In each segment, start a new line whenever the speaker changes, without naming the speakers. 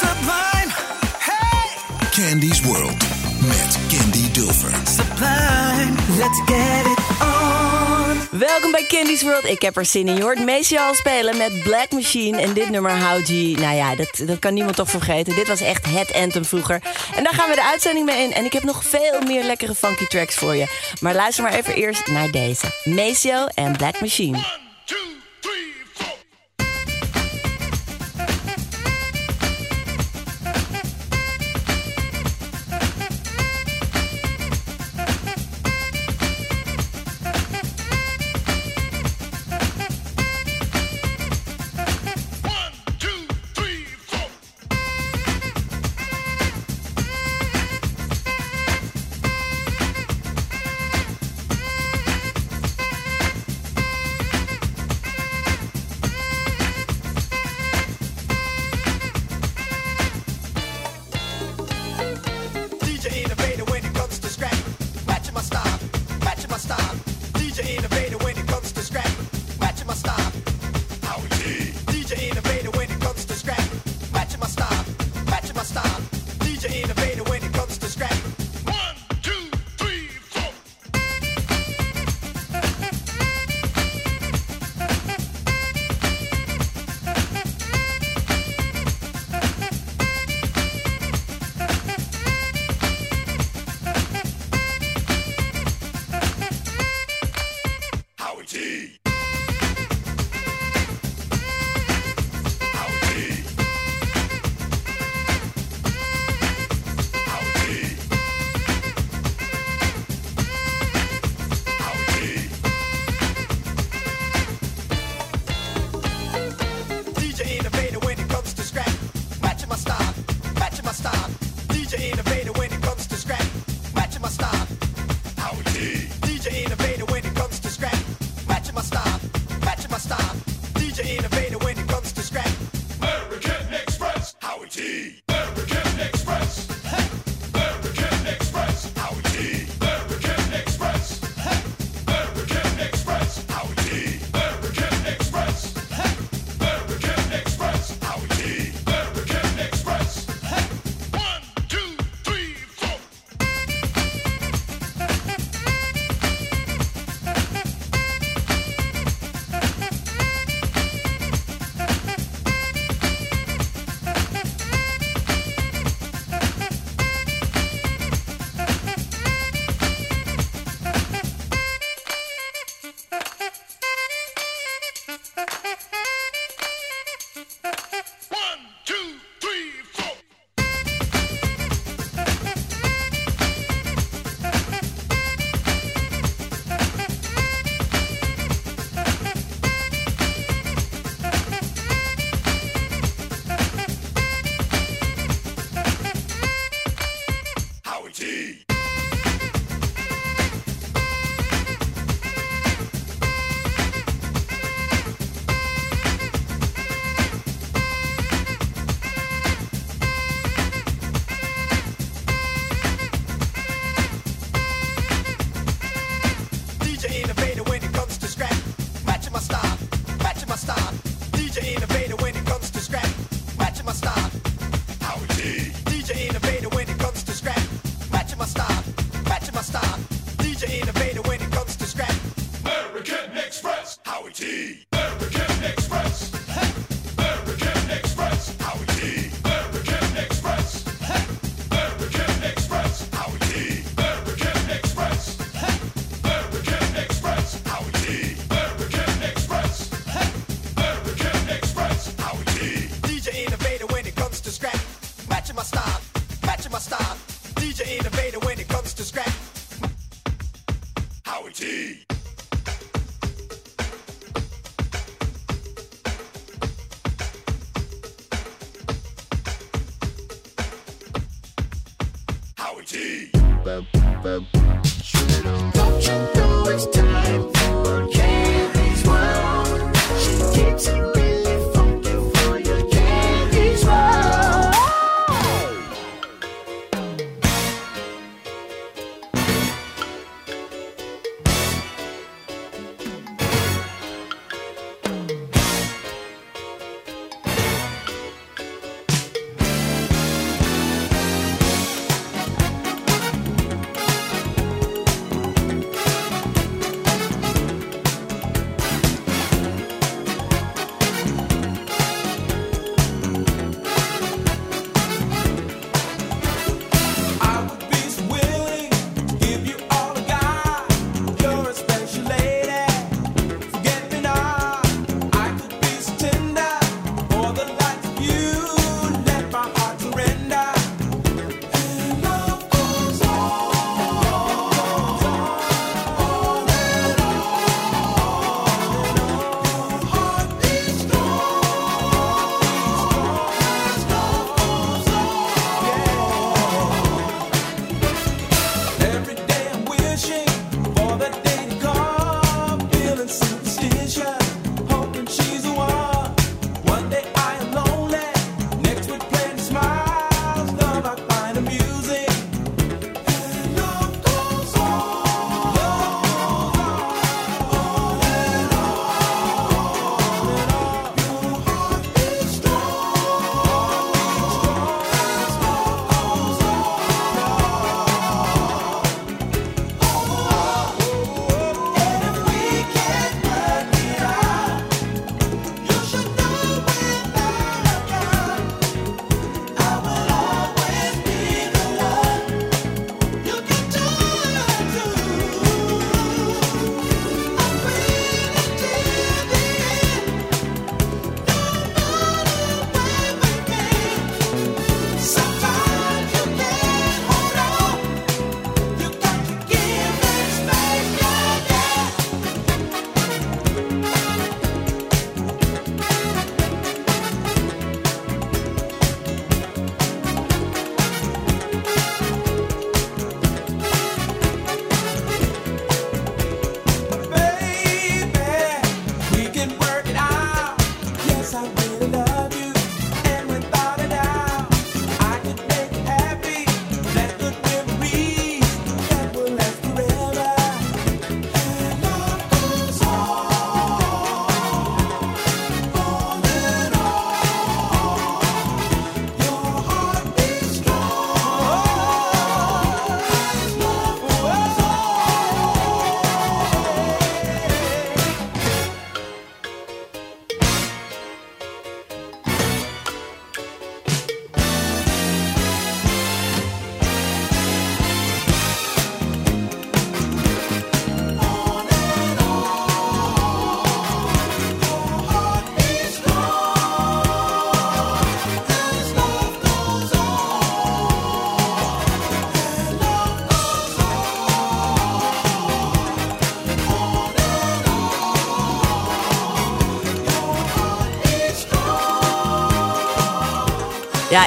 Sublime, hey!
Candy's World met Candy Dulfer.
Sublime, let's get it on.
Welkom bij Candy's World. Ik heb er zin in. Je hoort Macy al spelen met Black Machine. En dit nummer, How G. Nou ja, dat, dat kan niemand toch vergeten. Dit was echt het anthem vroeger. En daar gaan we de uitzending mee in. En ik heb nog veel meer lekkere funky tracks voor je. Maar luister maar even eerst naar deze. Maceo en Black Machine.
One, two,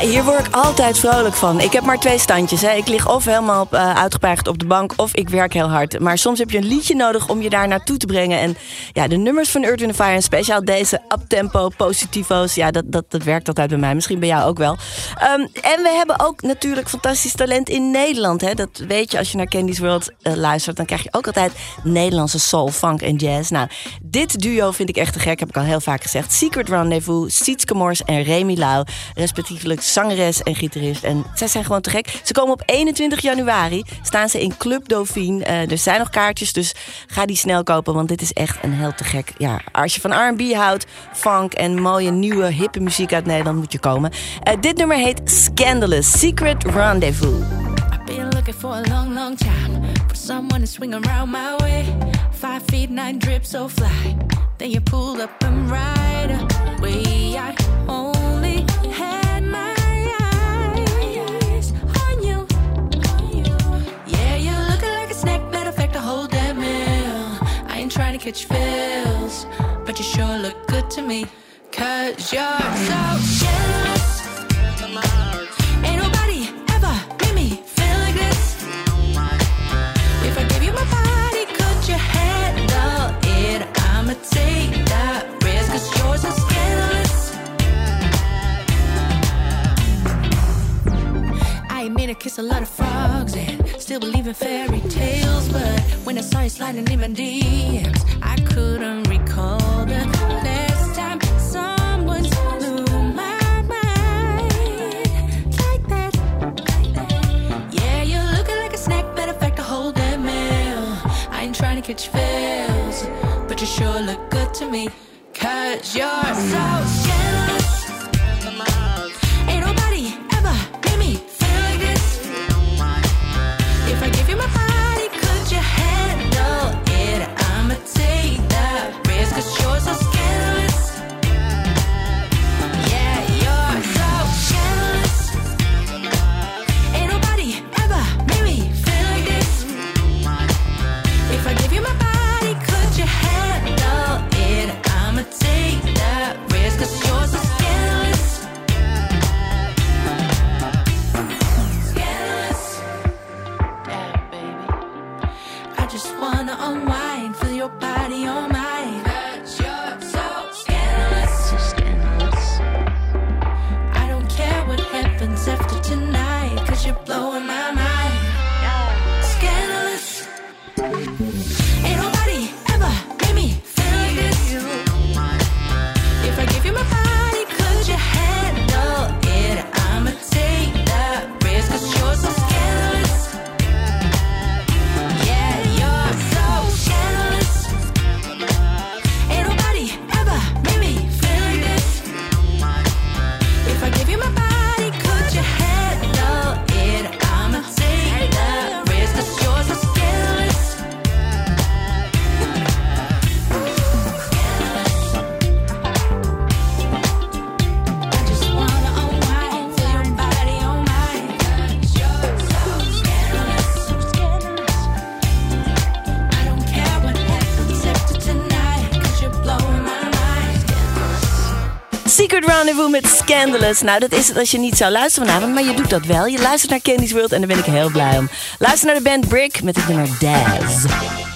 Hier word ik altijd vrolijk van. Ik heb maar twee standjes. Hè. Ik lig of helemaal uitgepijgerd op de bank of ik werk heel hard. Maar soms heb je een liedje nodig om je daar naartoe te brengen. En ja, de nummers van Earth, Fire en speciaal deze uptempo positivo's. Ja, dat, dat, dat werkt altijd bij mij. Misschien bij jou ook wel. Ehm, en we hebben ook natuurlijk fantastisch talent in Nederland. Hè. Dat weet je als je naar Candy's World eh, luistert. Dan krijg je ook altijd Nederlandse soul, funk en jazz. Nou, dit duo vind ik echt te gek. Heb ik al heel vaak gezegd. Secret Rendezvous, Sietske Mors en Remy Lau. Respectievelijk zangeres en gitarist. En zij zijn gewoon te gek. Ze komen op 21 januari. Staan ze in Club Dauphine. Eh, er zijn nog kaartjes, dus ga die snel kopen. Want dit is echt een heel te gek. Ja, als je van R&B houdt, funk en mooie nieuwe hippe muziek uit Nederland moet je komen. Eh, dit nummer heet Scandalous. Secret Rendezvous.
I've been looking for a long, long time for someone to swing around my way. Five feet nine, drip so fly. Then you pulled up and right away. I only had trying to catch feels, but you sure look good to me. Cause you're so jealous. Ain't nobody ever made me feel like this. If I gave you my body, could you handle it? I'ma take that risk, cause yours is kiss a lot of frogs and still believe in fairy tales. But when I saw you sliding in my DMs, I couldn't recall the last time someone blew my mind like that. Yeah, you're looking like a snack, better fact to whole damn meal. I ain't trying to catch fails, but you sure look good to me. Cause you're so scandalous.
Rendezvous met Scandalous. Nou, dat is het als je niet zou luisteren vanavond, maar je doet dat wel. Je luistert naar Candy's World en daar ben ik heel blij om. Luister naar de band Brick met het nummer Daz.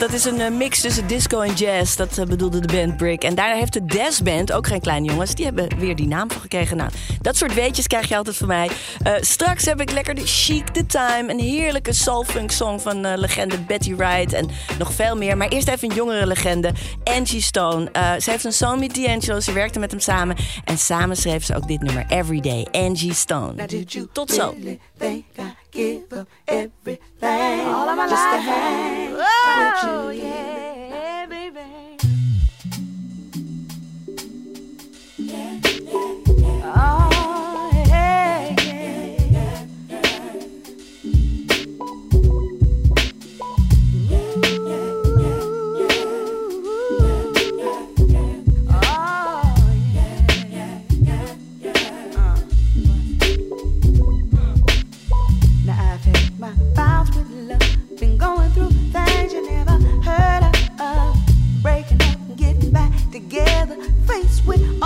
Dat is een eh, mix tussen disco en jazz. Dat eh, bedoelde de band Brick. En daar heeft de desband, ook geen kleine jongens, die hebben weer die naam van gekregen. Nou, dat soort weetjes krijg je altijd van mij. Eh, straks heb ik lekker de Chic The Time. Een heerlijke soulfunk song van legende Betty Wright. En nog veel meer. Maar eerst even een jongere legende. Angie Stone. Ze heeft een song met D'Angelo. Ze werkte met hem samen. En samen schreef ze ook dit nummer. Everyday. Angie Stone. Tot zo.
give up everything all of my just life. to have oh, what you yeah.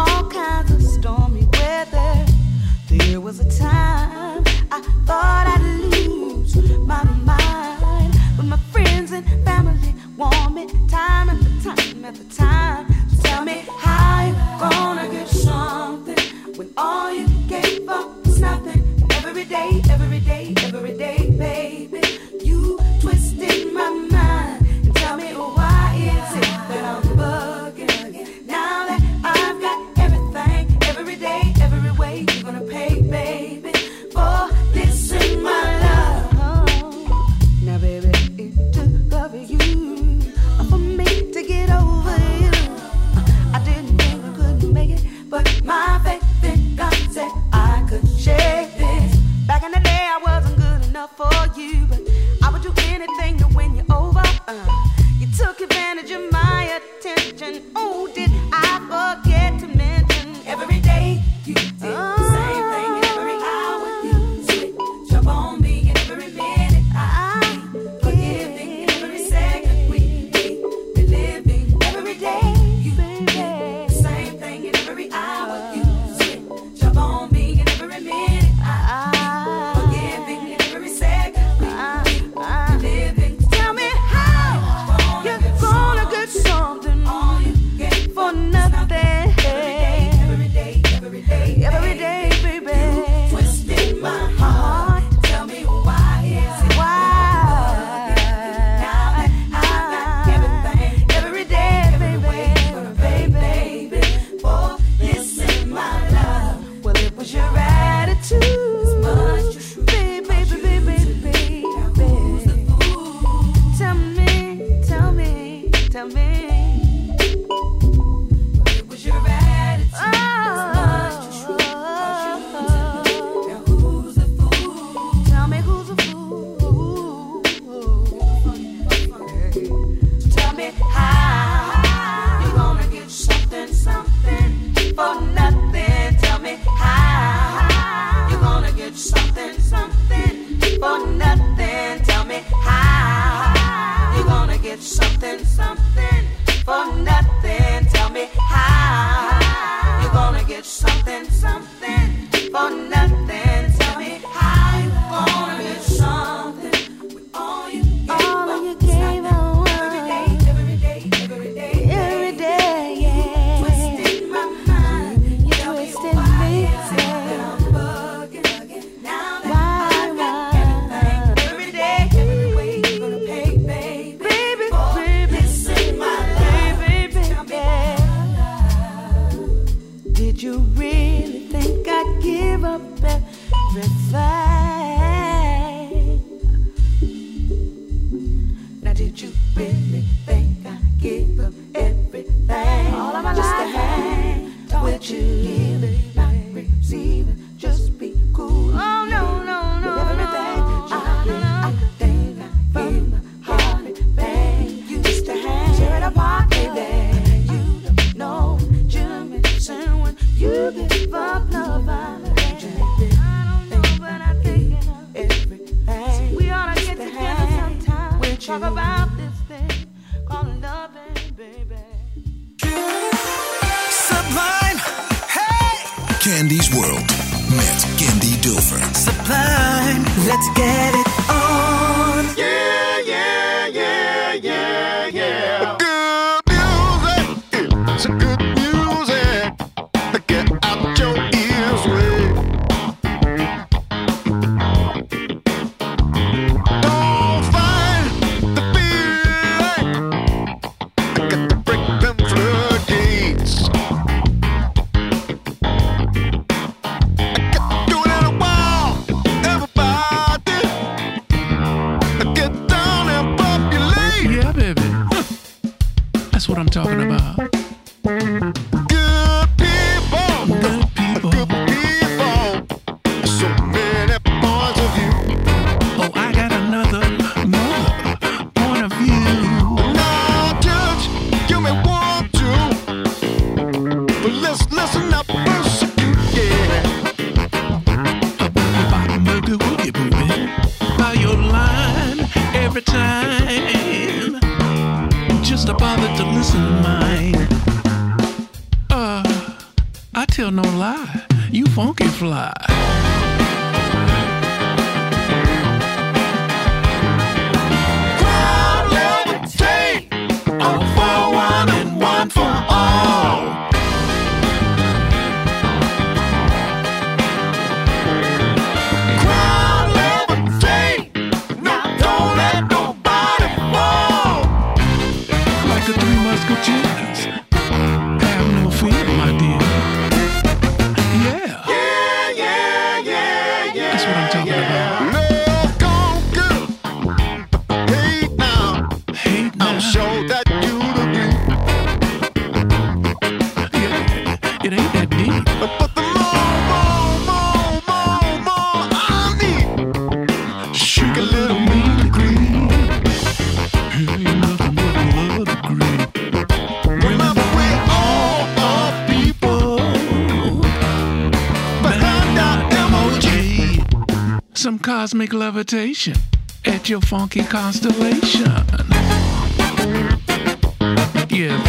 all kinds of stormy weather. There was a time I thought I'd lose my mind, but my friends and family warned me time and time at the
time. Tell me cosmic levitation at your funky constellation. Yeah,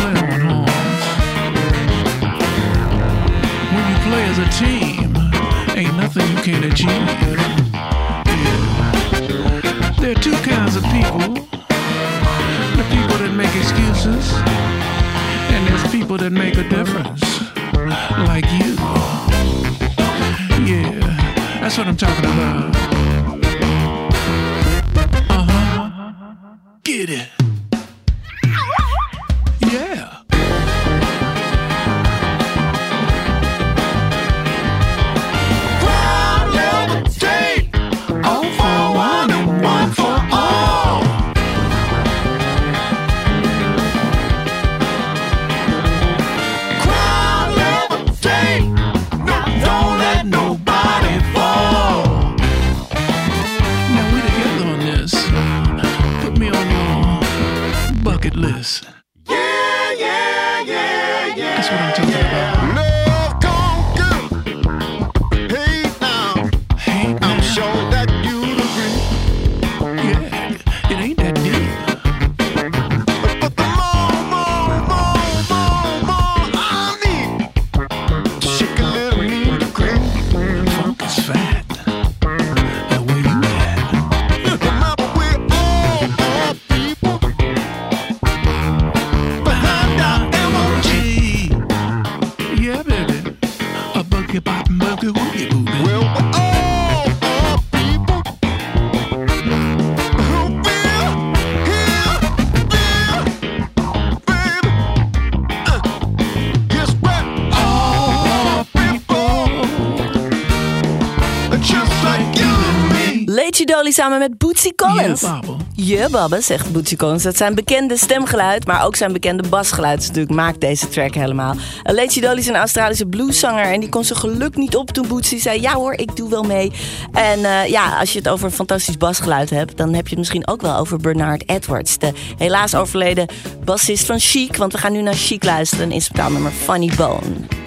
That's what I'm talking about.
samen met Bootsy Collins.
Je babbel.
Je babbel, zegt Bootsy Collins. Dat zijn bekende stemgeluid, maar ook zijn bekende basgeluid. Dat natuurlijk maakt deze track helemaal. Lady Dolly is een Australische blueszanger. En die kon zijn geluk niet op toen Bootsy zei... ja hoor, ik doe wel mee. En eh, ja, als je het over een fantastisch basgeluid hebt... dan heb je het misschien ook wel over Bernard Edwards. De helaas overleden bassist van Chic. Want we gaan nu naar Chic luisteren. In zijn nummer Funny Bone.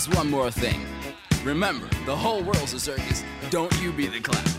Just one more thing. Remember, the whole world's a circus. Don't you be the clown.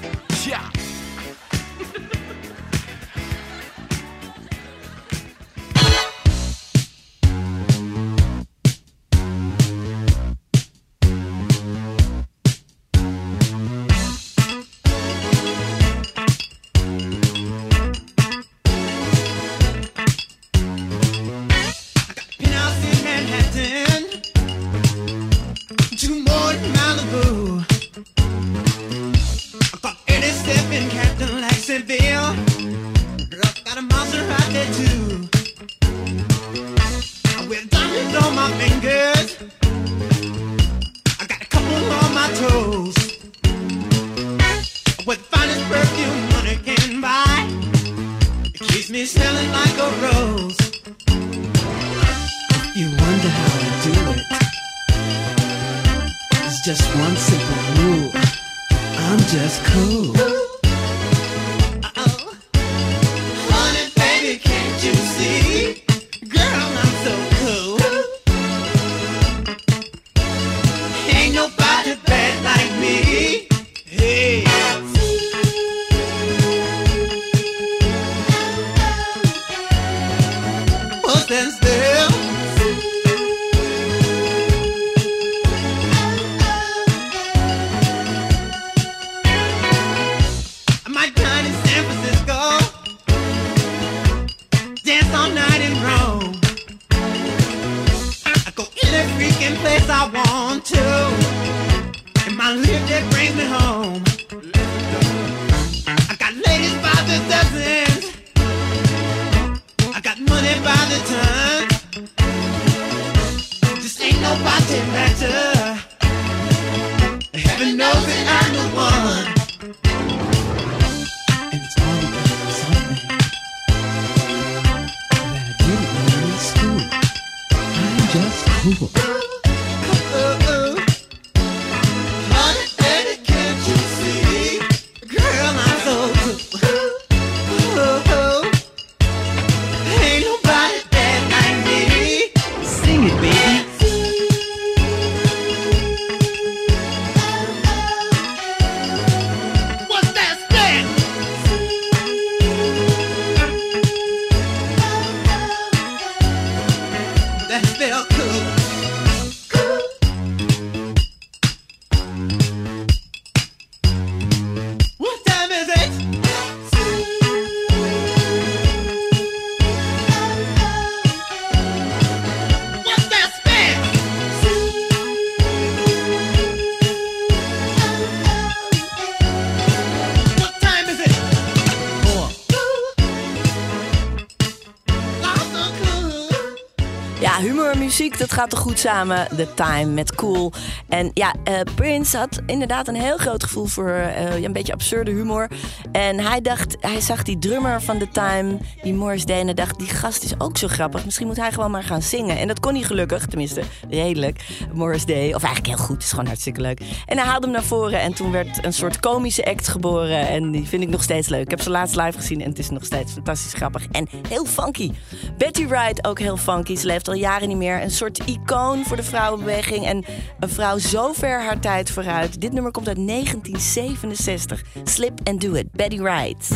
Dat gaat toch goed samen. The Time met Cool. En ja, eh, Prince had inderdaad een heel groot gevoel voor eh, een beetje absurde humor. En hij dacht, hij zag die drummer van The Time, die Morris Day, en dacht, die gast is ook zo grappig. Misschien moet hij gewoon maar gaan zingen. En dat kon hij gelukkig, tenminste redelijk. Morris Day, of eigenlijk heel goed, is gewoon hartstikke leuk. En hij haalde hem naar voren en toen werd een soort komische act geboren. En die vind ik nog steeds leuk. Ik heb ze laatst live gezien en het is nog steeds fantastisch grappig. En heel funky. Betty Wright ook heel funky. Ze leeft al jaren niet meer. Een soort icoon voor de vrouwenbeweging. En een vrouw zo ver haar tijd vooruit. Dit nummer komt uit 1967. Slip and Do It. Betty Wright.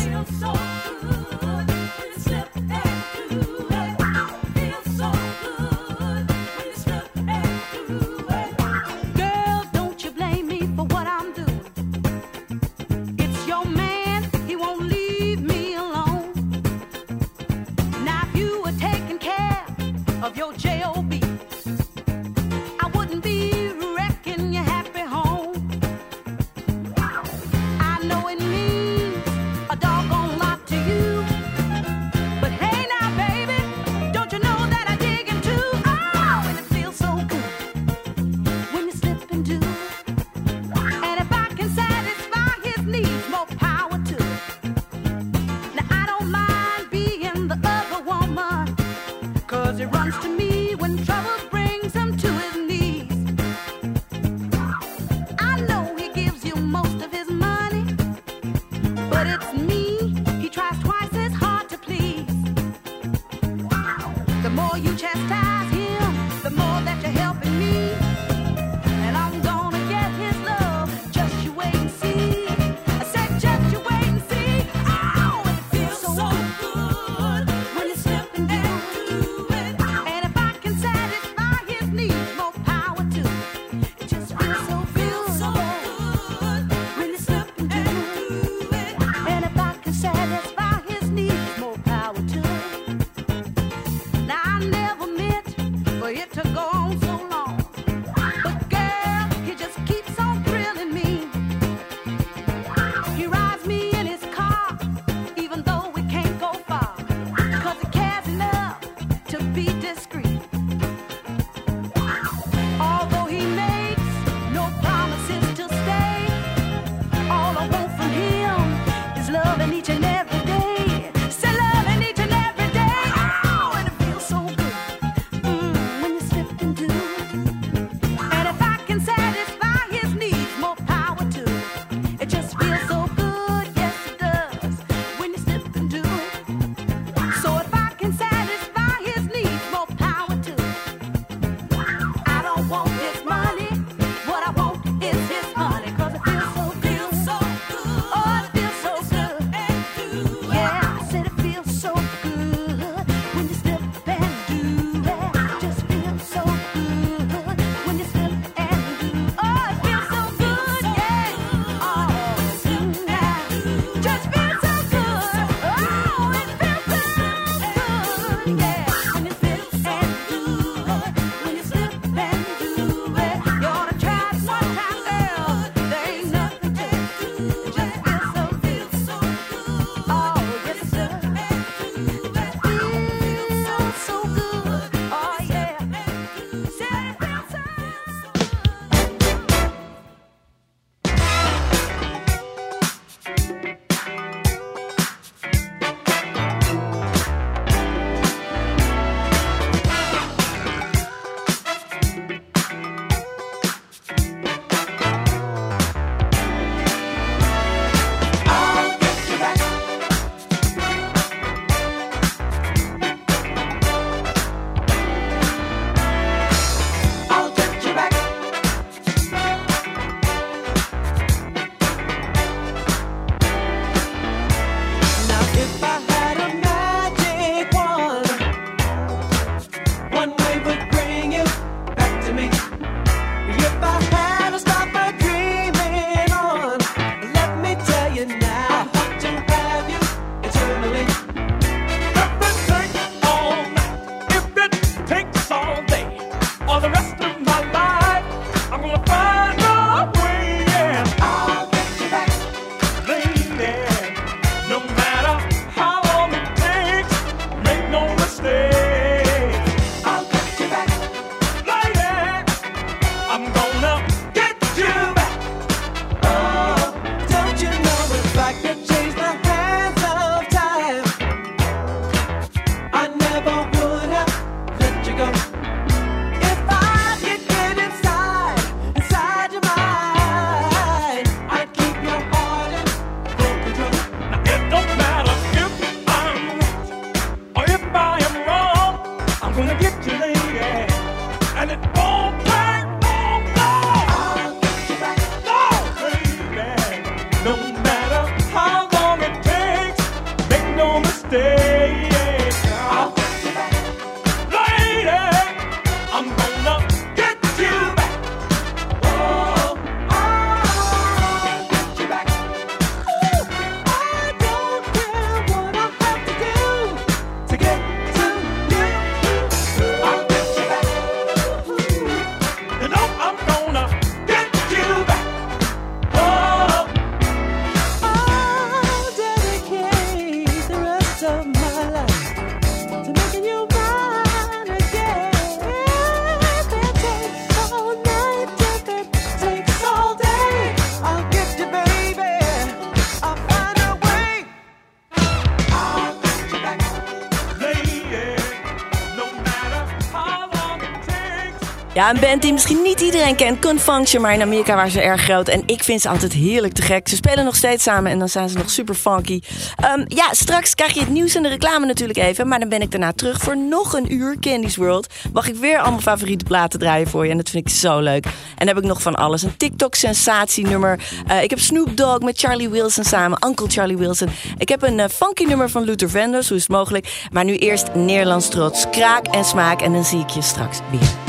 Een band die misschien niet iedereen kent, Confunction, maar in Amerika waren ze erg groot. En ik vind ze altijd heerlijk te gek. Ze spelen nog steeds samen en dan zijn ze nog super funky. Ehm, ja, straks krijg je het nieuws en de reclame natuurlijk even. Maar dan ben ik daarna terug voor nog een uur Candy's World. Mag ik weer allemaal favoriete platen draaien voor je. En dat vind ik zo leuk. En dan heb ik nog van alles. Een TikTok-sensatienummer. Eh ik heb Snoop Dogg met Charlie Wilson samen. Uncle Charlie Wilson. Ik heb een eh, funky nummer van Luther Vandross. Hoe is het mogelijk? Maar nu eerst Nederlands trots. Kraak en smaak. En dan zie ik je straks weer.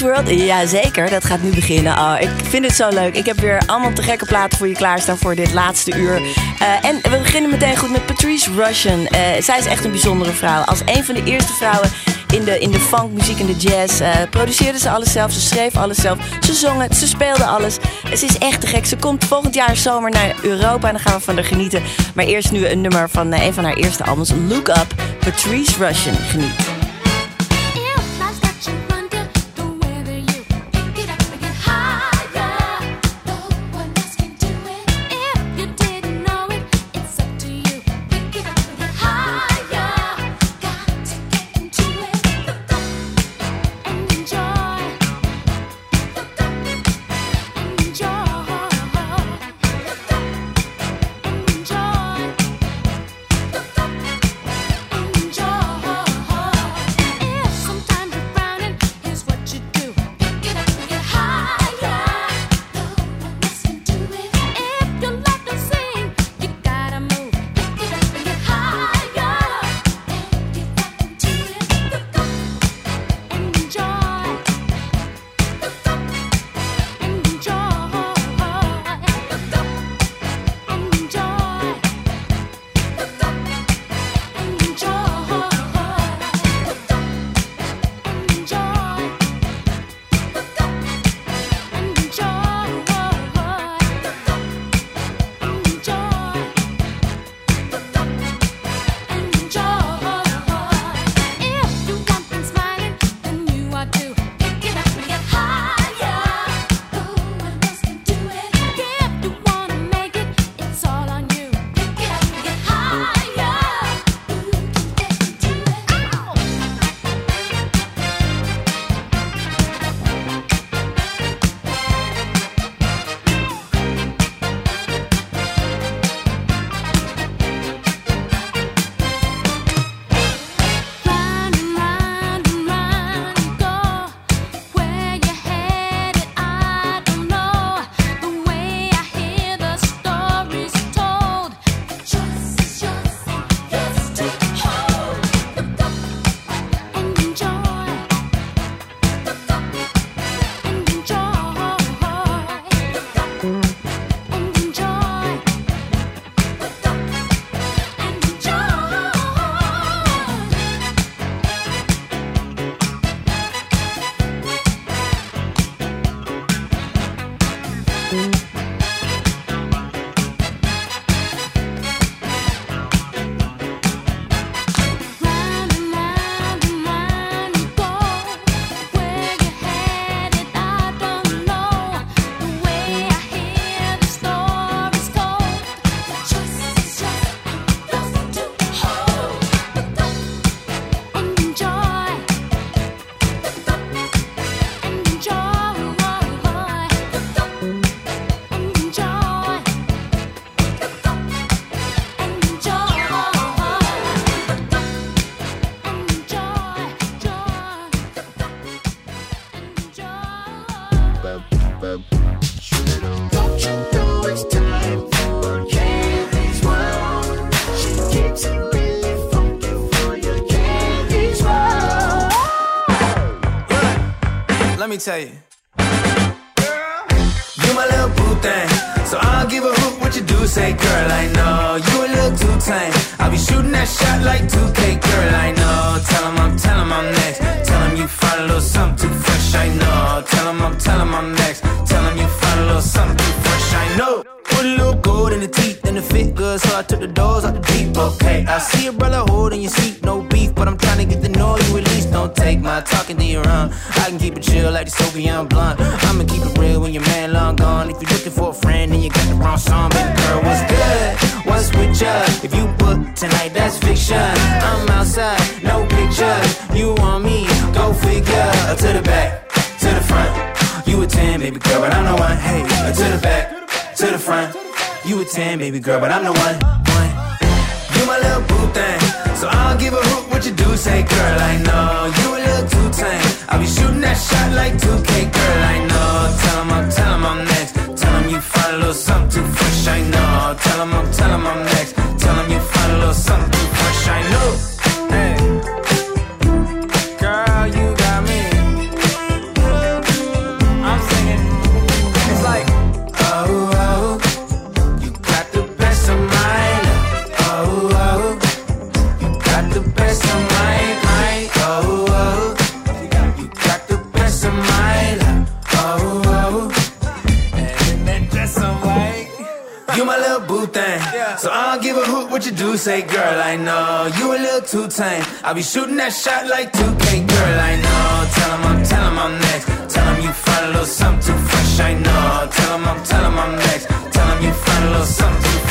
World?
Jazeker, dat gaat nu beginnen. Oh, ik vind het zo leuk. Ik heb weer allemaal te gekke platen voor je klaarstaan voor dit laatste uur. Eh, en we beginnen meteen goed met Patrice Russian. Eh, zij is echt een bijzondere vrouw. Als een van de eerste vrouwen in de, in de funkmuziek en de jazz eh, produceerde ze alles zelf. Ze schreef alles zelf. Ze zong het, ze speelde alles. Ze is echt te gek. Ze komt volgend jaar zomer naar Europa en dan gaan we van haar genieten. Maar eerst nu een nummer van een van haar eerste albums, Look Up. Patrice Russian. Geniet.
Let me tell you. You my little boo thing. So I'll give a hoot what you do say, girl. I know you a little too tame. I'll be shooting that shot like 2K, girl. I know. Tell him I'm, tell him I'm next. Tell him you find a little something too fresh. I know. Tell him I'm, tell him I'm next. Tell him you find a little something too fresh. I know. Put a little gold in the teeth and the fit good, so I took the doors out the deep. Okay, I see a brother holding your seat, Don't take my talking to your own. I can keep it chill like the Soviet blunt. I'ma keep it real when your man long gone. If you're looking for a friend and you got the wrong song, baby girl, what's good? What's with ya? If you book tonight, that's fiction. I'm outside, no pictures. You want me? Go figure. To the back, to the front. You a 10, baby girl, but I'm the one. Hey, to the back, to the front. You a 10, baby girl, but I'm the one. one. You my little boo thing. So I'll give a hoot what you do say, girl. I know you a little too tame. I'll be shooting that shot like 2K, girl. I know. Tell him I'm, tell him I'm next. Tell him you find a little something too fresh. I know. Tell him I'm, tell him I'm next. Tell him you find a little something what you do say, girl. I know you a little too tame. I'll be shooting that shot like 2K, girl. I know. Tell him I'm, tell him I'm next. Tell him you find a little something too fresh. I know. Tell him I'm, tell him I'm next. Tell him you find a little something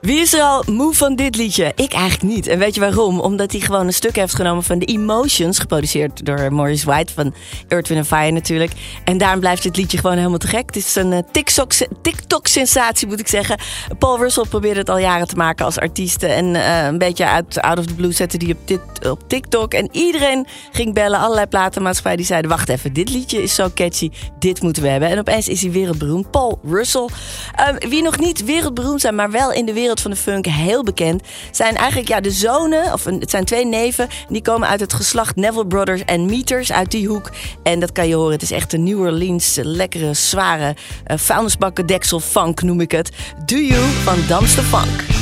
Wie is er al moe van dit liedje? Ik eigenlijk niet. En weet je waarom? Omdat hij gewoon een stuk heeft genomen van The Emotions, geproduceerd door Maurice White van Earth, Wind Fire natuurlijk. En daarom blijft dit liedje gewoon helemaal te gek. Het is een eh, TikTok- TikTok-sensatie, moet ik zeggen. Paul Russell probeerde het al jaren te maken als artiest. En eh, een beetje uit Out of the Blue zette die op, op TikTok. En iedereen ging bellen, allerlei platenmaatschappijen die zeiden... wacht even, dit liedje is zo catchy, dit moeten we hebben. En opeens is hij wereldberoemd. Paul Russell. Ehm, wie nog niet wereldberoemd zijn, maar wel in de wereld van de funk heel bekend... zijn eigenlijk ja, de zonen, of het zijn twee neven... die komen uit het geslacht Neville Brothers en Meters uit die hoek. En dat kan je horen, het is echt een New Orleans, eh, lekkere, zware... Uh, vuilnisbakken deksel funk noem ik het. Do You van Damster Funk.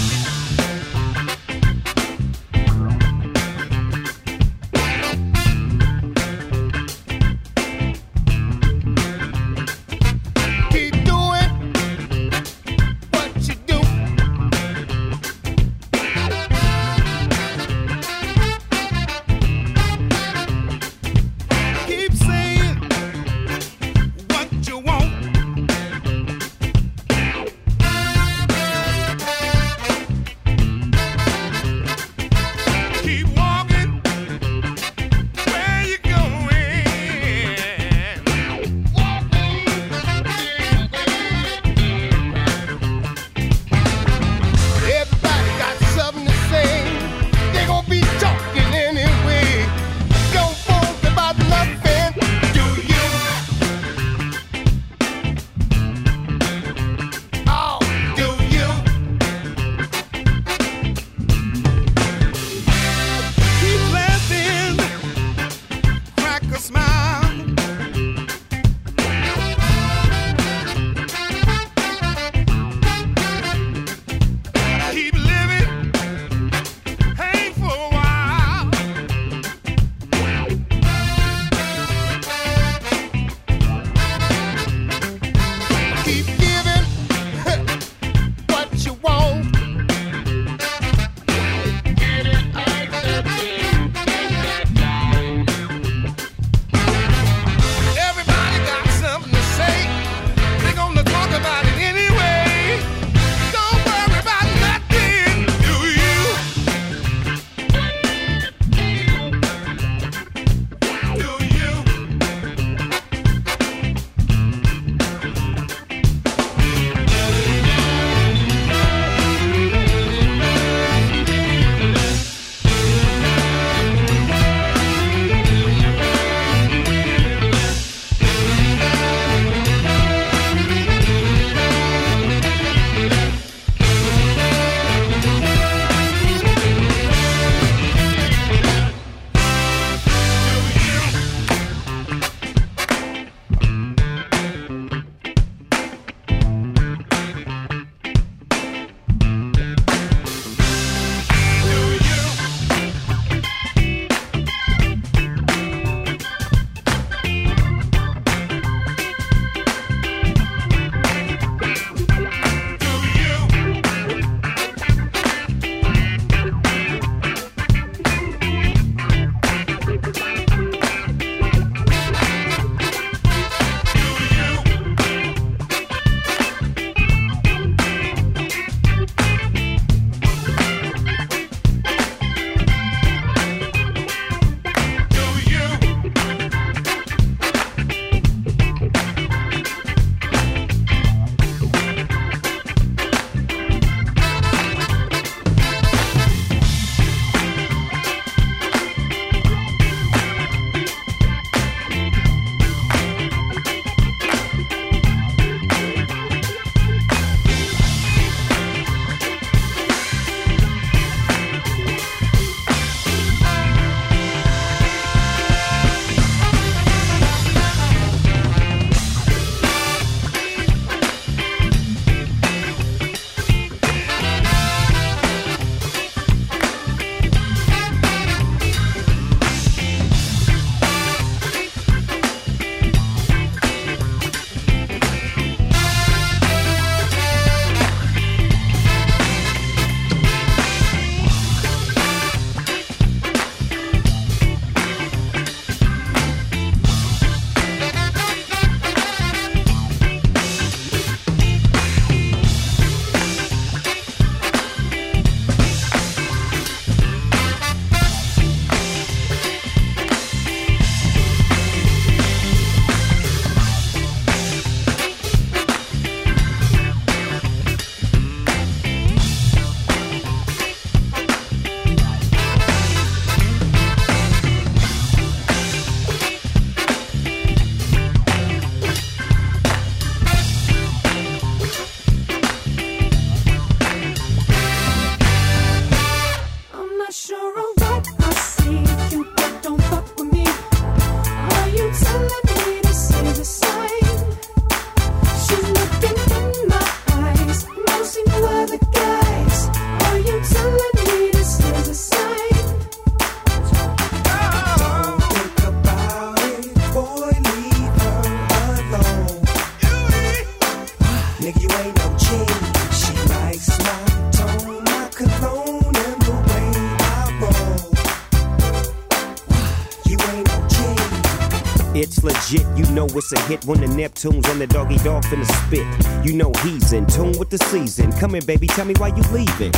It's a hit when the Neptunes and the doggy dog finna spit. You know he's in tune with the season. Come here, baby, tell me why you leaving.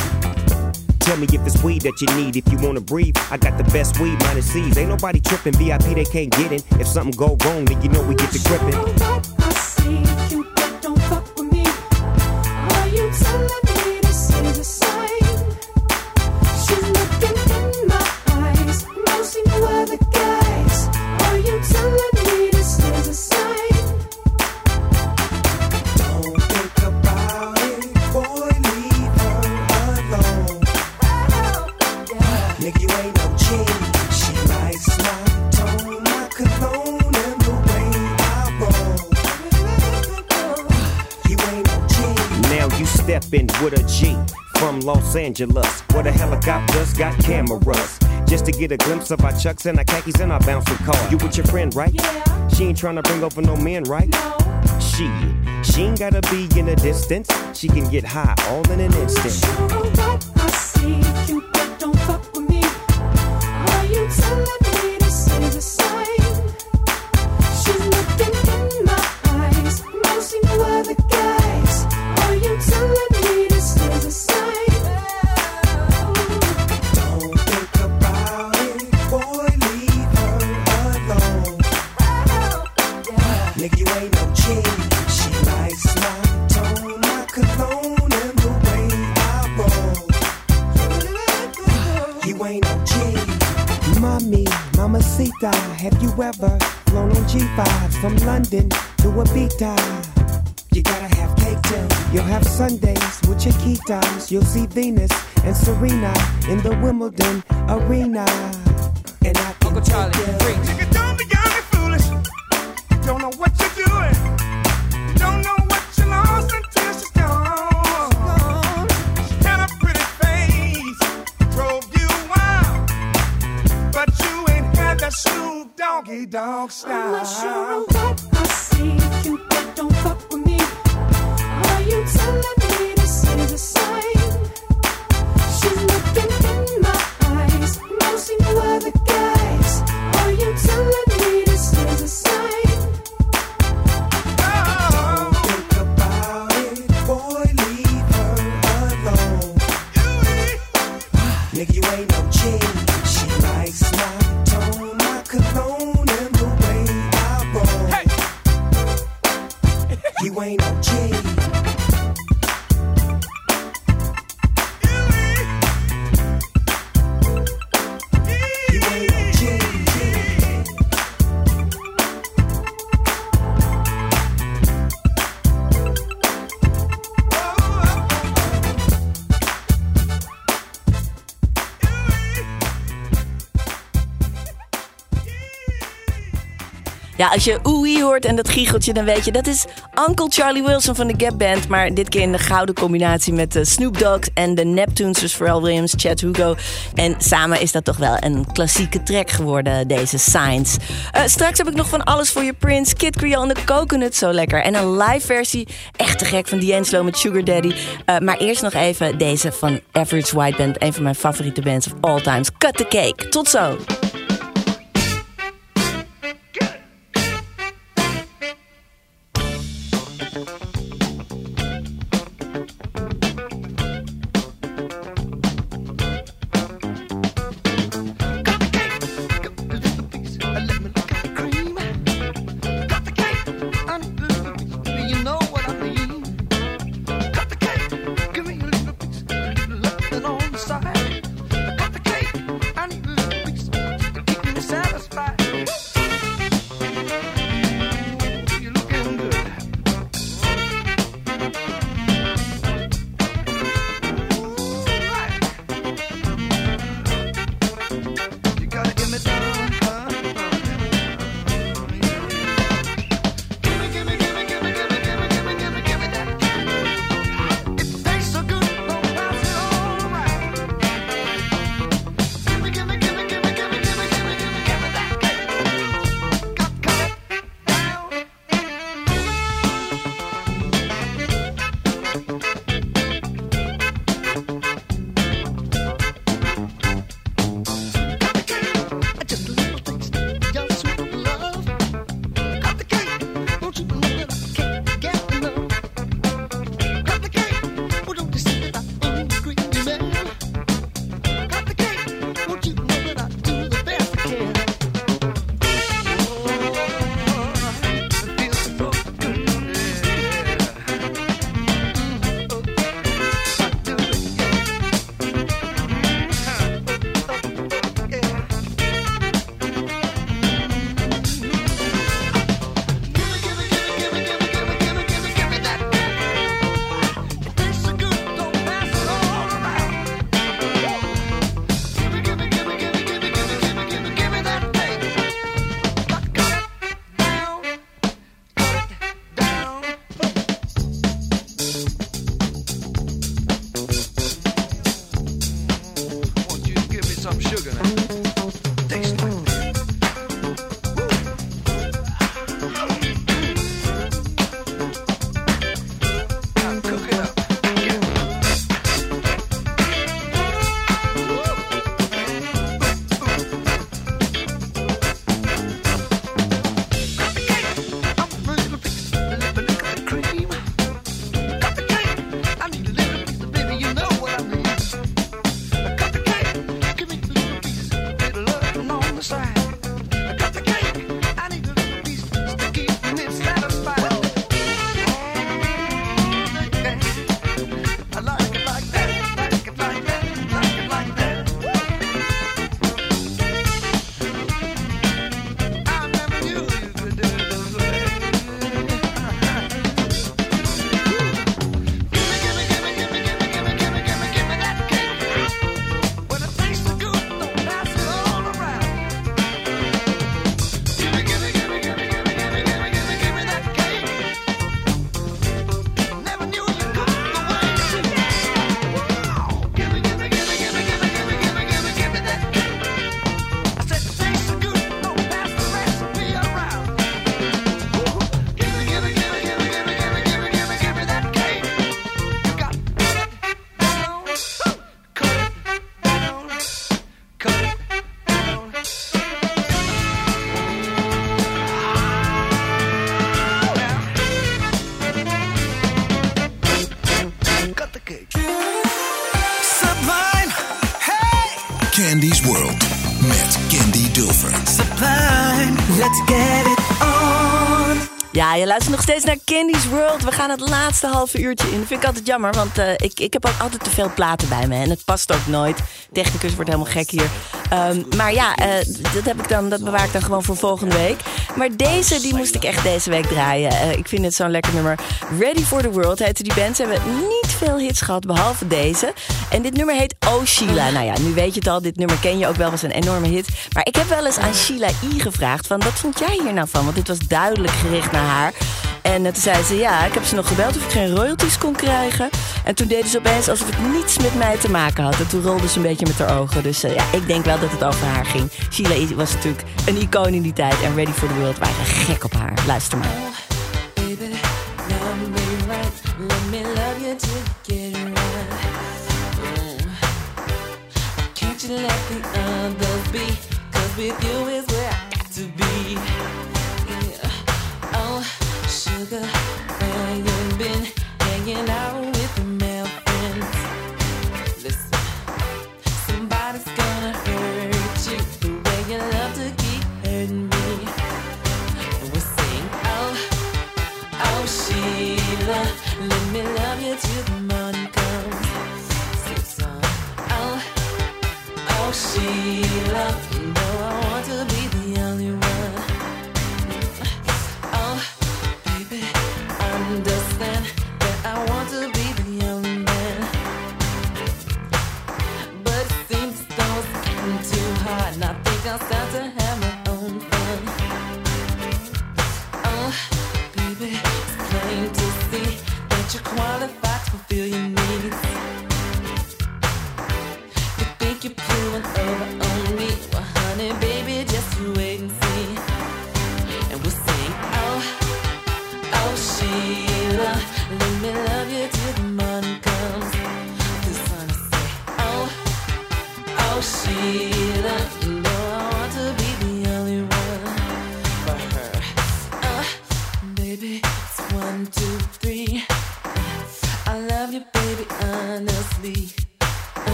Tell me if it's weed that you need. If you wanna breathe, I got the best weed, minus C's. Ain't nobody tripping. VIP they can't get in. If something go wrong, then you know we get to gripping. Angeles, where the helicopters got cameras. Just to get a glimpse of our chucks and our khakis and our bouncing car. You with your friend, right?
Yeah.
She ain't trying to bring over no men, right?
No.
She, she ain't gotta be in the distance. She can get high all in an instant.
sure what I see you, don't fuck with me. Are you telling me
Chiquitas. You'll see Venus and Serena in the Wimbledon arena.
Ja, als je oei hoort en dat giecheltje, dan weet je dat is Uncle Charlie Wilson van de Gap Band. Maar dit keer in de gouden combinatie met de Snoop Dogg en de Neptunes, dus Pharrell Williams, Chad Hugo. En samen is dat toch wel een klassieke track geworden, deze Signs. Eh, straks heb ik nog van alles voor je Prince, Kid Creole en de Coconut, zo lekker. En een live versie, echt te gek, van D'Angelo met Sugar Daddy. Eh, maar eerst nog even deze van Average White Band, een van mijn favoriete bands of all times. Cut the Cake. Tot zo!
Ja, je luistert nog steeds naar Candy's World. We gaan het laatste halve uurtje in. Dat vind ik altijd jammer, want eh, ik, ik heb ook altijd te veel platen bij me. En het past ook nooit. Technicus wordt helemaal gek hier. Ehm, maar ja, eh, dat, heb ik dan, dat bewaar ik dan gewoon voor volgende week. Maar deze, die moest ik echt deze week draaien. Eh, ik vind het zo'n lekker nummer. Ready for the World heette die band. Ze hebben niet veel hits gehad, behalve deze. En dit nummer heet Oh Sheila. Nou ja, nu weet je het al. Dit nummer ken je ook wel, was een enorme hit. Maar ik heb wel eens aan Sheila I gevraagd van... wat vond jij hier nou van? Want dit was duidelijk gericht naar haar. En eh, toen zei ze, ja, ik heb ze nog gebeld of ik geen royalties kon krijgen. En toen deden ze opeens alsof het niets met mij te maken had. En toen rolde ze een beetje met haar ogen. Dus eh, ja, ik denk wel dat het over haar ging. Sheila was natuurlijk een icoon in die tijd. En Ready for the World waren gek op haar. Luister maar. then.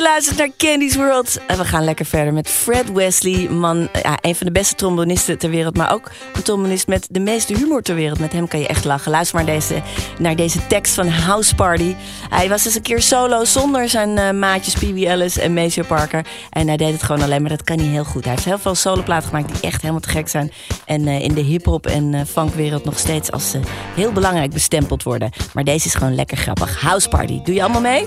Je luistert naar Candy's World. En we gaan lekker verder met Fred Wesley. Man, ja, een van de beste trombonisten ter wereld. Maar ook een trombonist met de meeste humor ter wereld. Met hem kan je echt lachen. Luister maar deze, naar deze tekst van House Party. Hij was eens een keer solo zonder zijn eh, maatjes Pee Wee Ellis en Maceo Parker. En hij deed het gewoon alleen, maar dat kan hij heel goed. Hij heeft heel veel soloplaten gemaakt die echt helemaal te gek zijn. En eh, in de hip-hop en eh, funkwereld nog steeds als heel belangrijk bestempeld worden. Maar deze is gewoon lekker grappig. House Party. Doe je allemaal mee?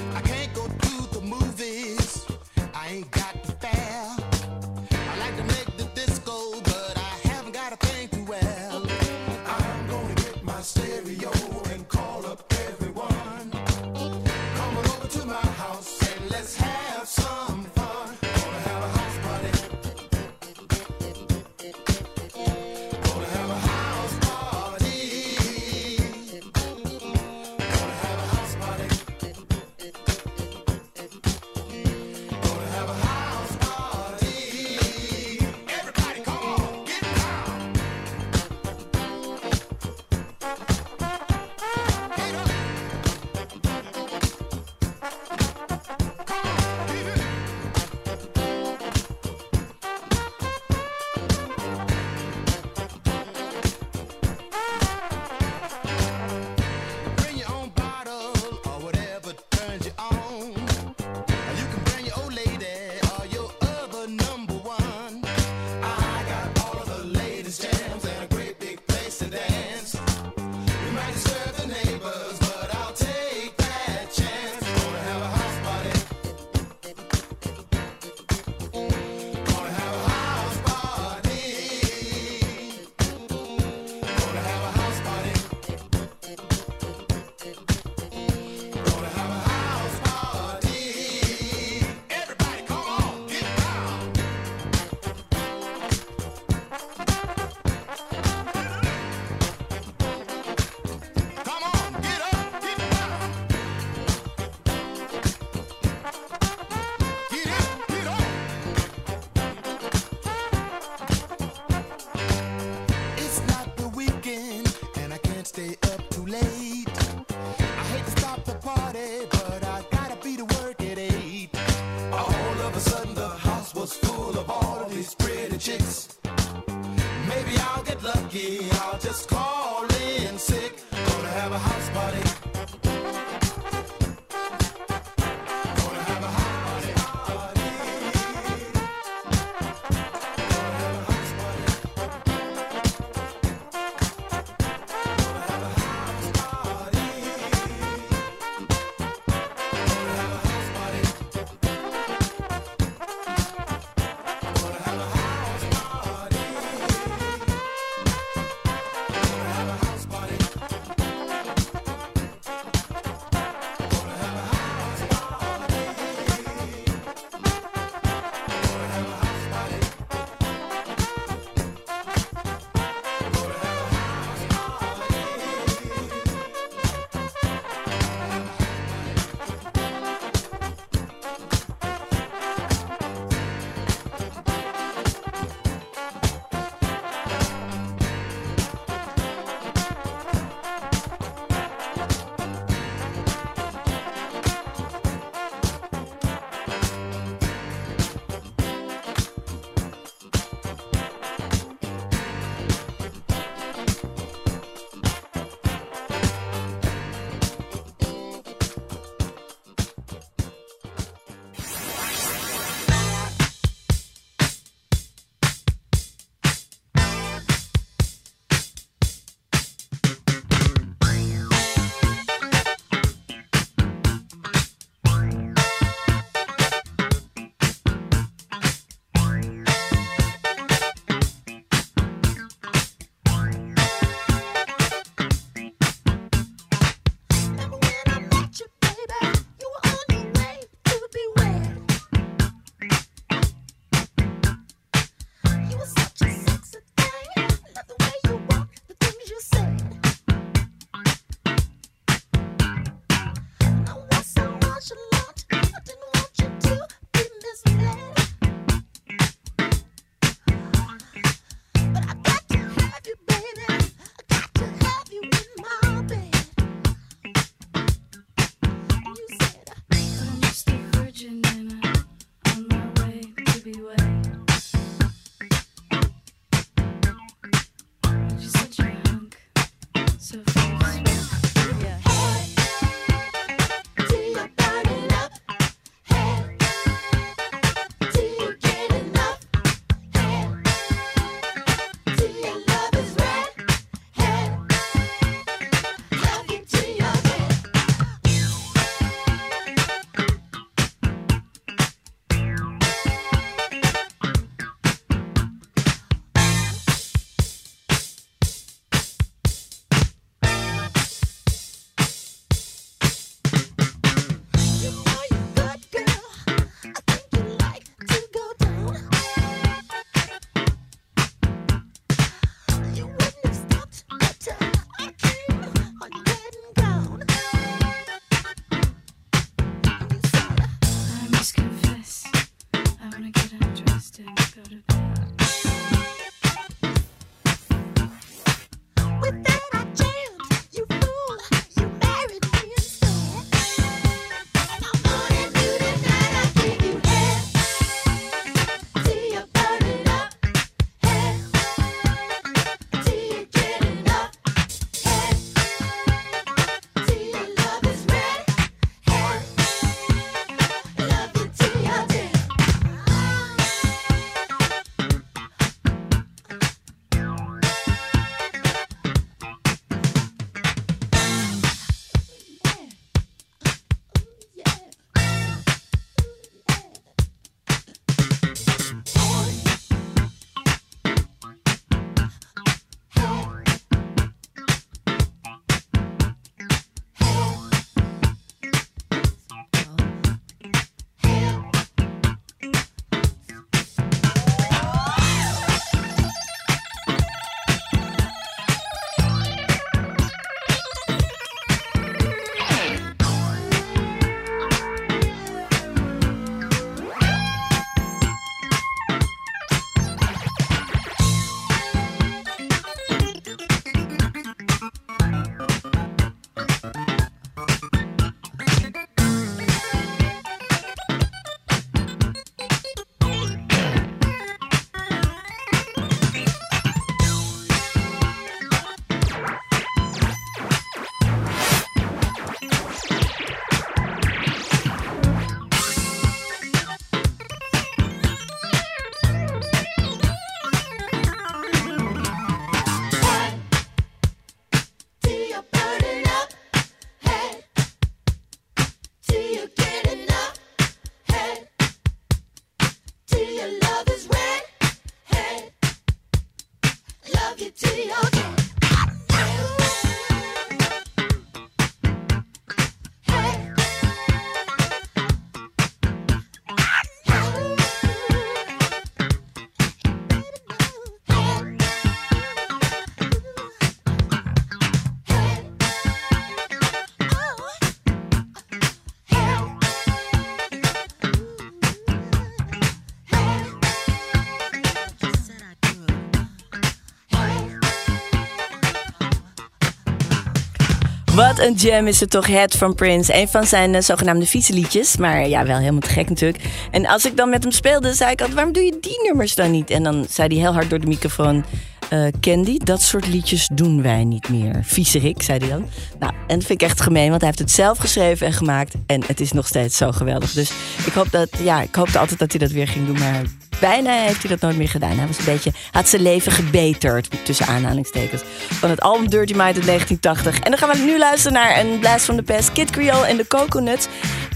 Een jam is het toch, Het van Prince. Een van zijn eh, zogenaamde fietsliedjes. Maar ja, wel helemaal te gek natuurlijk. En als ik dan met hem speelde, zei ik altijd... waarom doe je die nummers dan niet? En dan zei hij heel hard door de microfoon... eh, Candy, dat soort liedjes doen wij niet meer. Viezerik, zei hij dan. Nou, en dat vind ik echt gemeen, want hij heeft het zelf geschreven en gemaakt. En het is nog steeds zo geweldig. Dus ik hoop dat, ja, ik hoopte altijd dat hij dat weer ging doen. Maar bijna heeft hij dat nooit meer gedaan. Hij was een beetje, had zijn leven gebeterd, tussen aanhalingstekens. Van het album Dirty Mind uit 1980. En dan gaan we nu luisteren naar een Blast from the Past. Kid Creole en de Coconuts.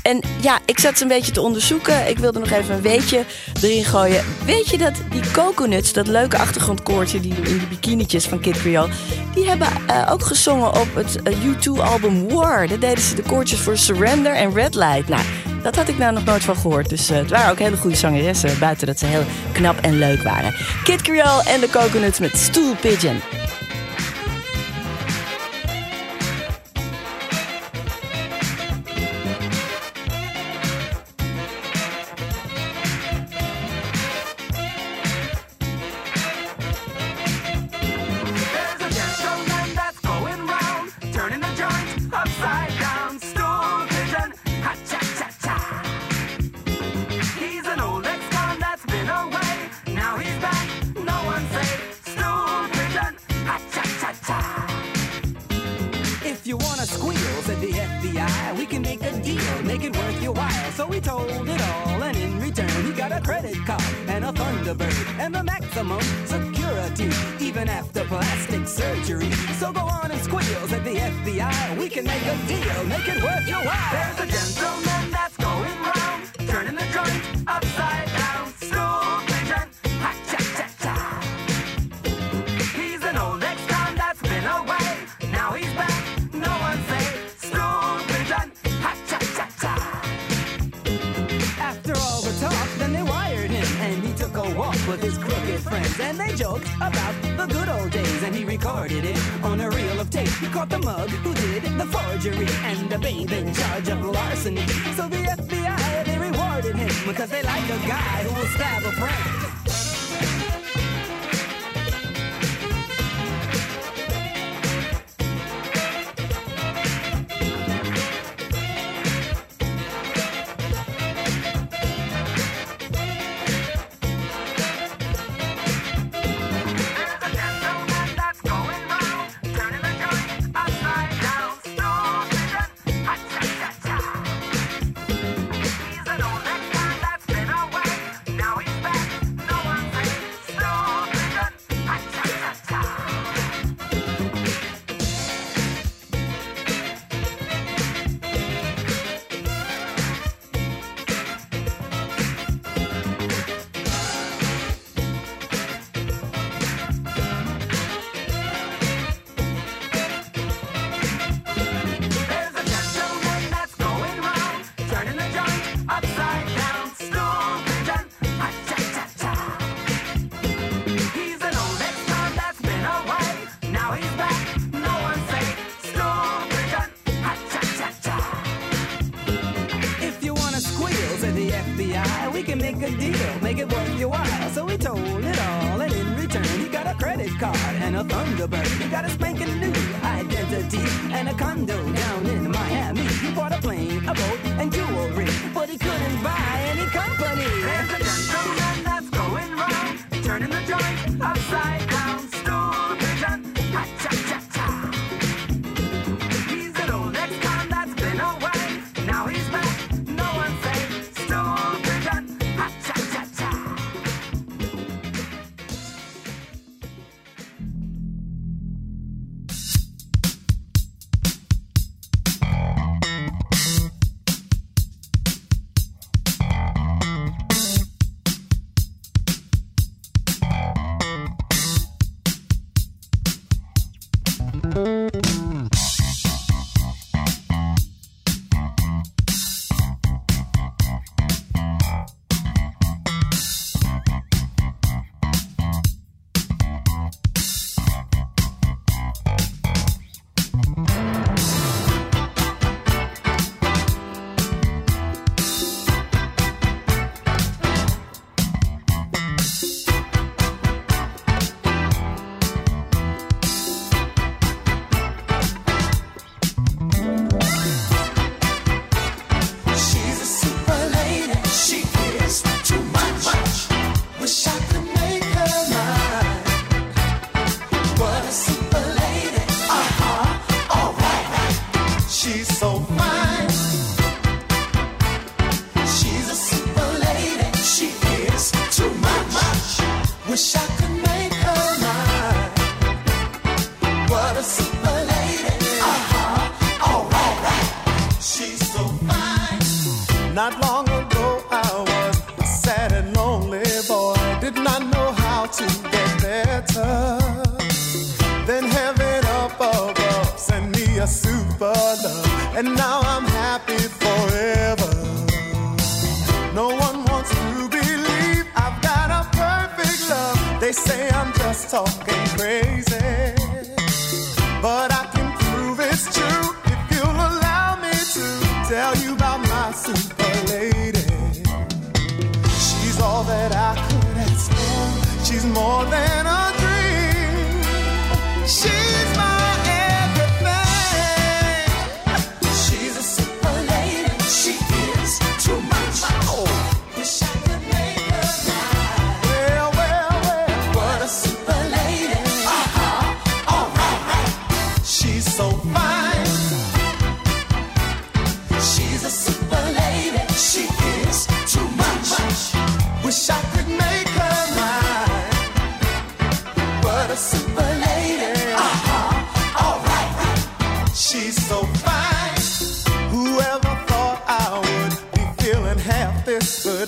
En ja, ik zat een beetje te onderzoeken. Ik wilde nog even een weetje erin gooien. Weet je dat die Coconuts, dat leuke achtergrondkoortje die in die bikinietjes van Kid Creole, die hebben eh, ook gezongen op het eh, U2-album War. Daar deden ze de koortjes voor Surrender en Red Light. Nou, dat had ik nou nog nooit van gehoord. Dus eh, het waren ook hele goede zangeressen, buiten dat ze heel knap en leuk waren. Kid Creole en de Coconuts met
Stool Pigeon.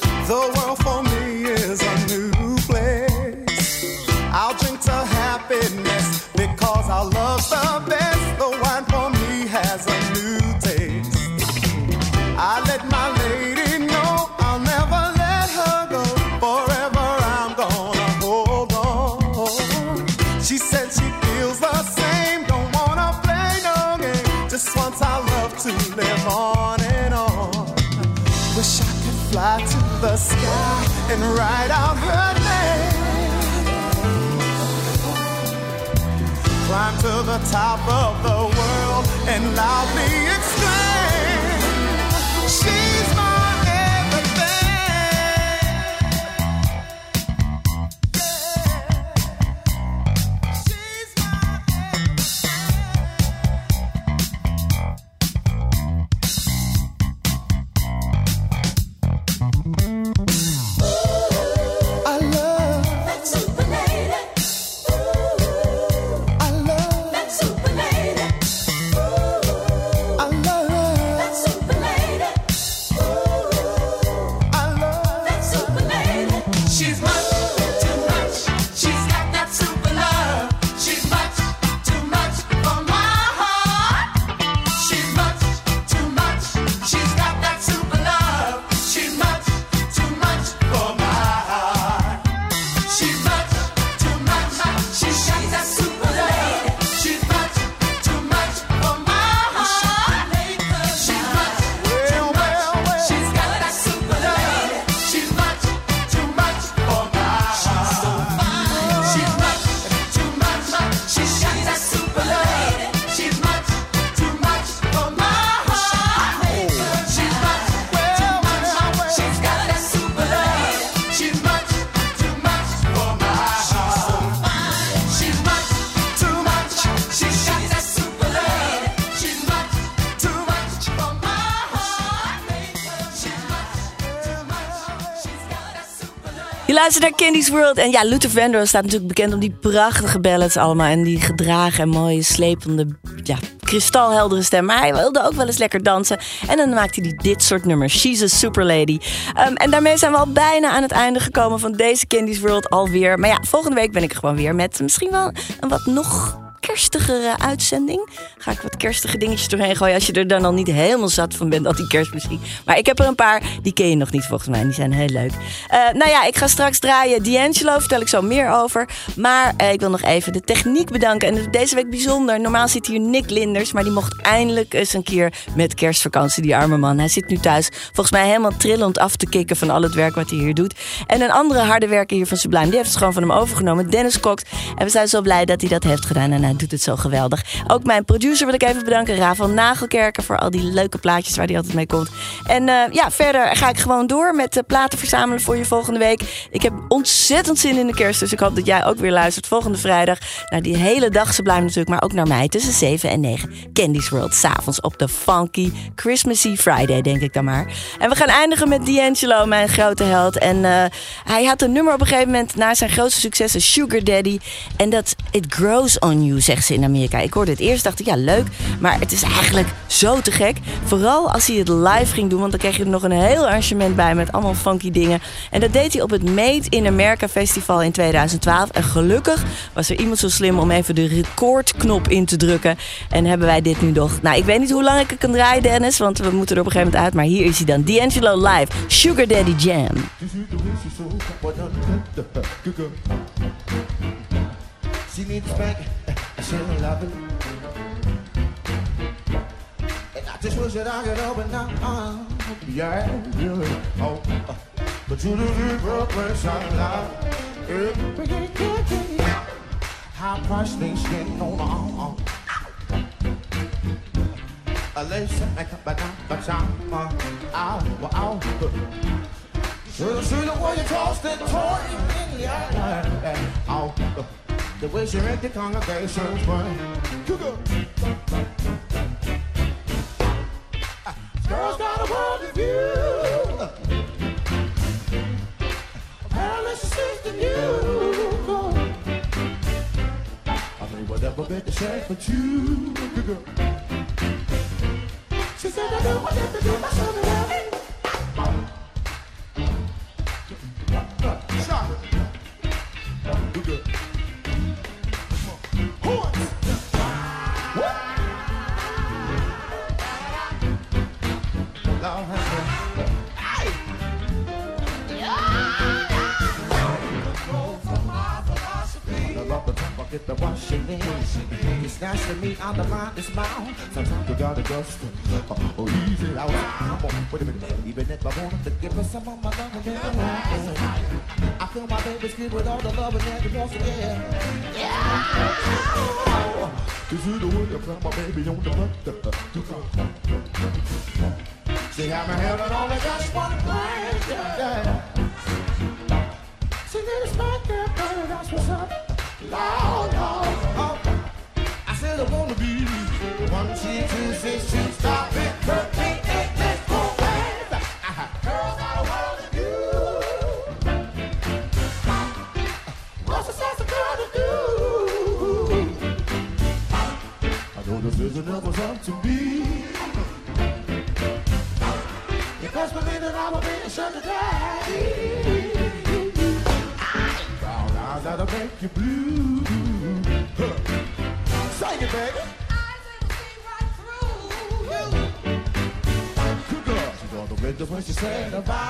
The
world for me and write out her name. Climb to the top of the world and loudly
luistert naar Candy's World. En ja, Luther Vandross staat natuurlijk bekend om die prachtige ballads allemaal. En die gedragen en mooie, slepende, ja, kristalheldere stem. Maar hij wilde ook wel eens lekker dansen. En dan maakte hij dit soort nummers. She's a Super Lady. Ehm, en daarmee zijn we al bijna aan het einde gekomen van deze Candy's World alweer. Maar ja, volgende week ben ik er gewoon weer met misschien wel een wat nog kerstigere uitzending. Wat kerstige dingetjes doorheen gooien. Als je er dan al niet helemaal zat van bent, al die kerstmuziek. Maar ik heb er een paar, die ken je nog niet volgens mij. Die zijn heel leuk. Eh, nou ja, ik ga straks draaien D'Angelo. Vertel ik zo meer over. Maar eh, ik wil nog even de techniek bedanken. En deze week bijzonder. Normaal zit hier Nick Linders. Maar die mocht eindelijk eens een keer met kerstvakantie, die arme man. Hij zit nu thuis volgens mij helemaal trillend af te kicken van al het werk wat hij hier doet. En een andere harde werker hier van Sublime, die heeft het gewoon van hem overgenomen. Dennis Cox. En we zijn zo blij dat hij dat heeft gedaan. En hij doet het zo geweldig. Ook mijn producer wil ik even bedanken. Rafael Nagelkerken voor al die leuke plaatjes waar hij altijd mee komt. En eh, ja, verder ga ik gewoon door met uh, platen verzamelen voor je volgende week. Ik heb ontzettend zin in de kerst. Dus ik hoop dat jij ook weer luistert volgende vrijdag. Naar die hele dag Sublime natuurlijk. Maar ook naar mij tussen 7 en 9. Candy's World. S'avonds op de funky Christmassy Friday, denk ik dan maar. En we gaan eindigen met D'Angelo, mijn grote held. En uh, hij had een nummer op een gegeven moment na zijn grootste successen, Sugar Daddy. En dat It Grows On You. zegt ze in Amerika. Ik hoorde het eerst, dacht ik, ja, leuk. Maar het is eigenlijk zo te gek. Vooral als hij het live ging doen, want dan kreeg je er nog een heel arrangement bij met allemaal funky dingen. En dat deed hij op het Made in America Festival in 2012. En gelukkig was er iemand zo slim om even de recordknop in te drukken. En hebben wij dit nu nog. Nou, ik weet niet hoe lang ik het kan draaien, Dennis, want we moeten er op een gegeven moment uit. Maar hier is hij dan, D'Angelo live, Sugar Daddy Jam.
And I just wish that I could open up, uh, yeah, really. Oh, uh, but you do the progress I love. How price things getting on, uh, uh. A lace make up a down, but I'm, uh, ow, well, ow. Should see the way you tossed and torn in, yeah, yeah, yeah. Ow, uh. The way she read the congregation's funny. Girls got a world of view. Apparently she the new. I mean, whatever bit to say for you. She said, I know what you have to do, my son, get the washing in. You snatch the meat out the line, it's mouth. Sometimes you gotta just uh, oh, easy out. Come on, wait a minute. Even if I wanted to give her some of my love and then I feel my baby's good with all the love and wants to give. This is the way I put my baby on the butt. She had me held it only just one place. Yeah. She did a girl, girl, that's what's up. I said I wanna be one, two, two, six, two, stop it, hurt me, eight, let's go, baby. Girls got a world of you. What's the sense of girl to do? I know to me. That a bit shut today. Brown that'll make you blue. Huh. Sing it, baby. Good girl. She's on the window when she said about.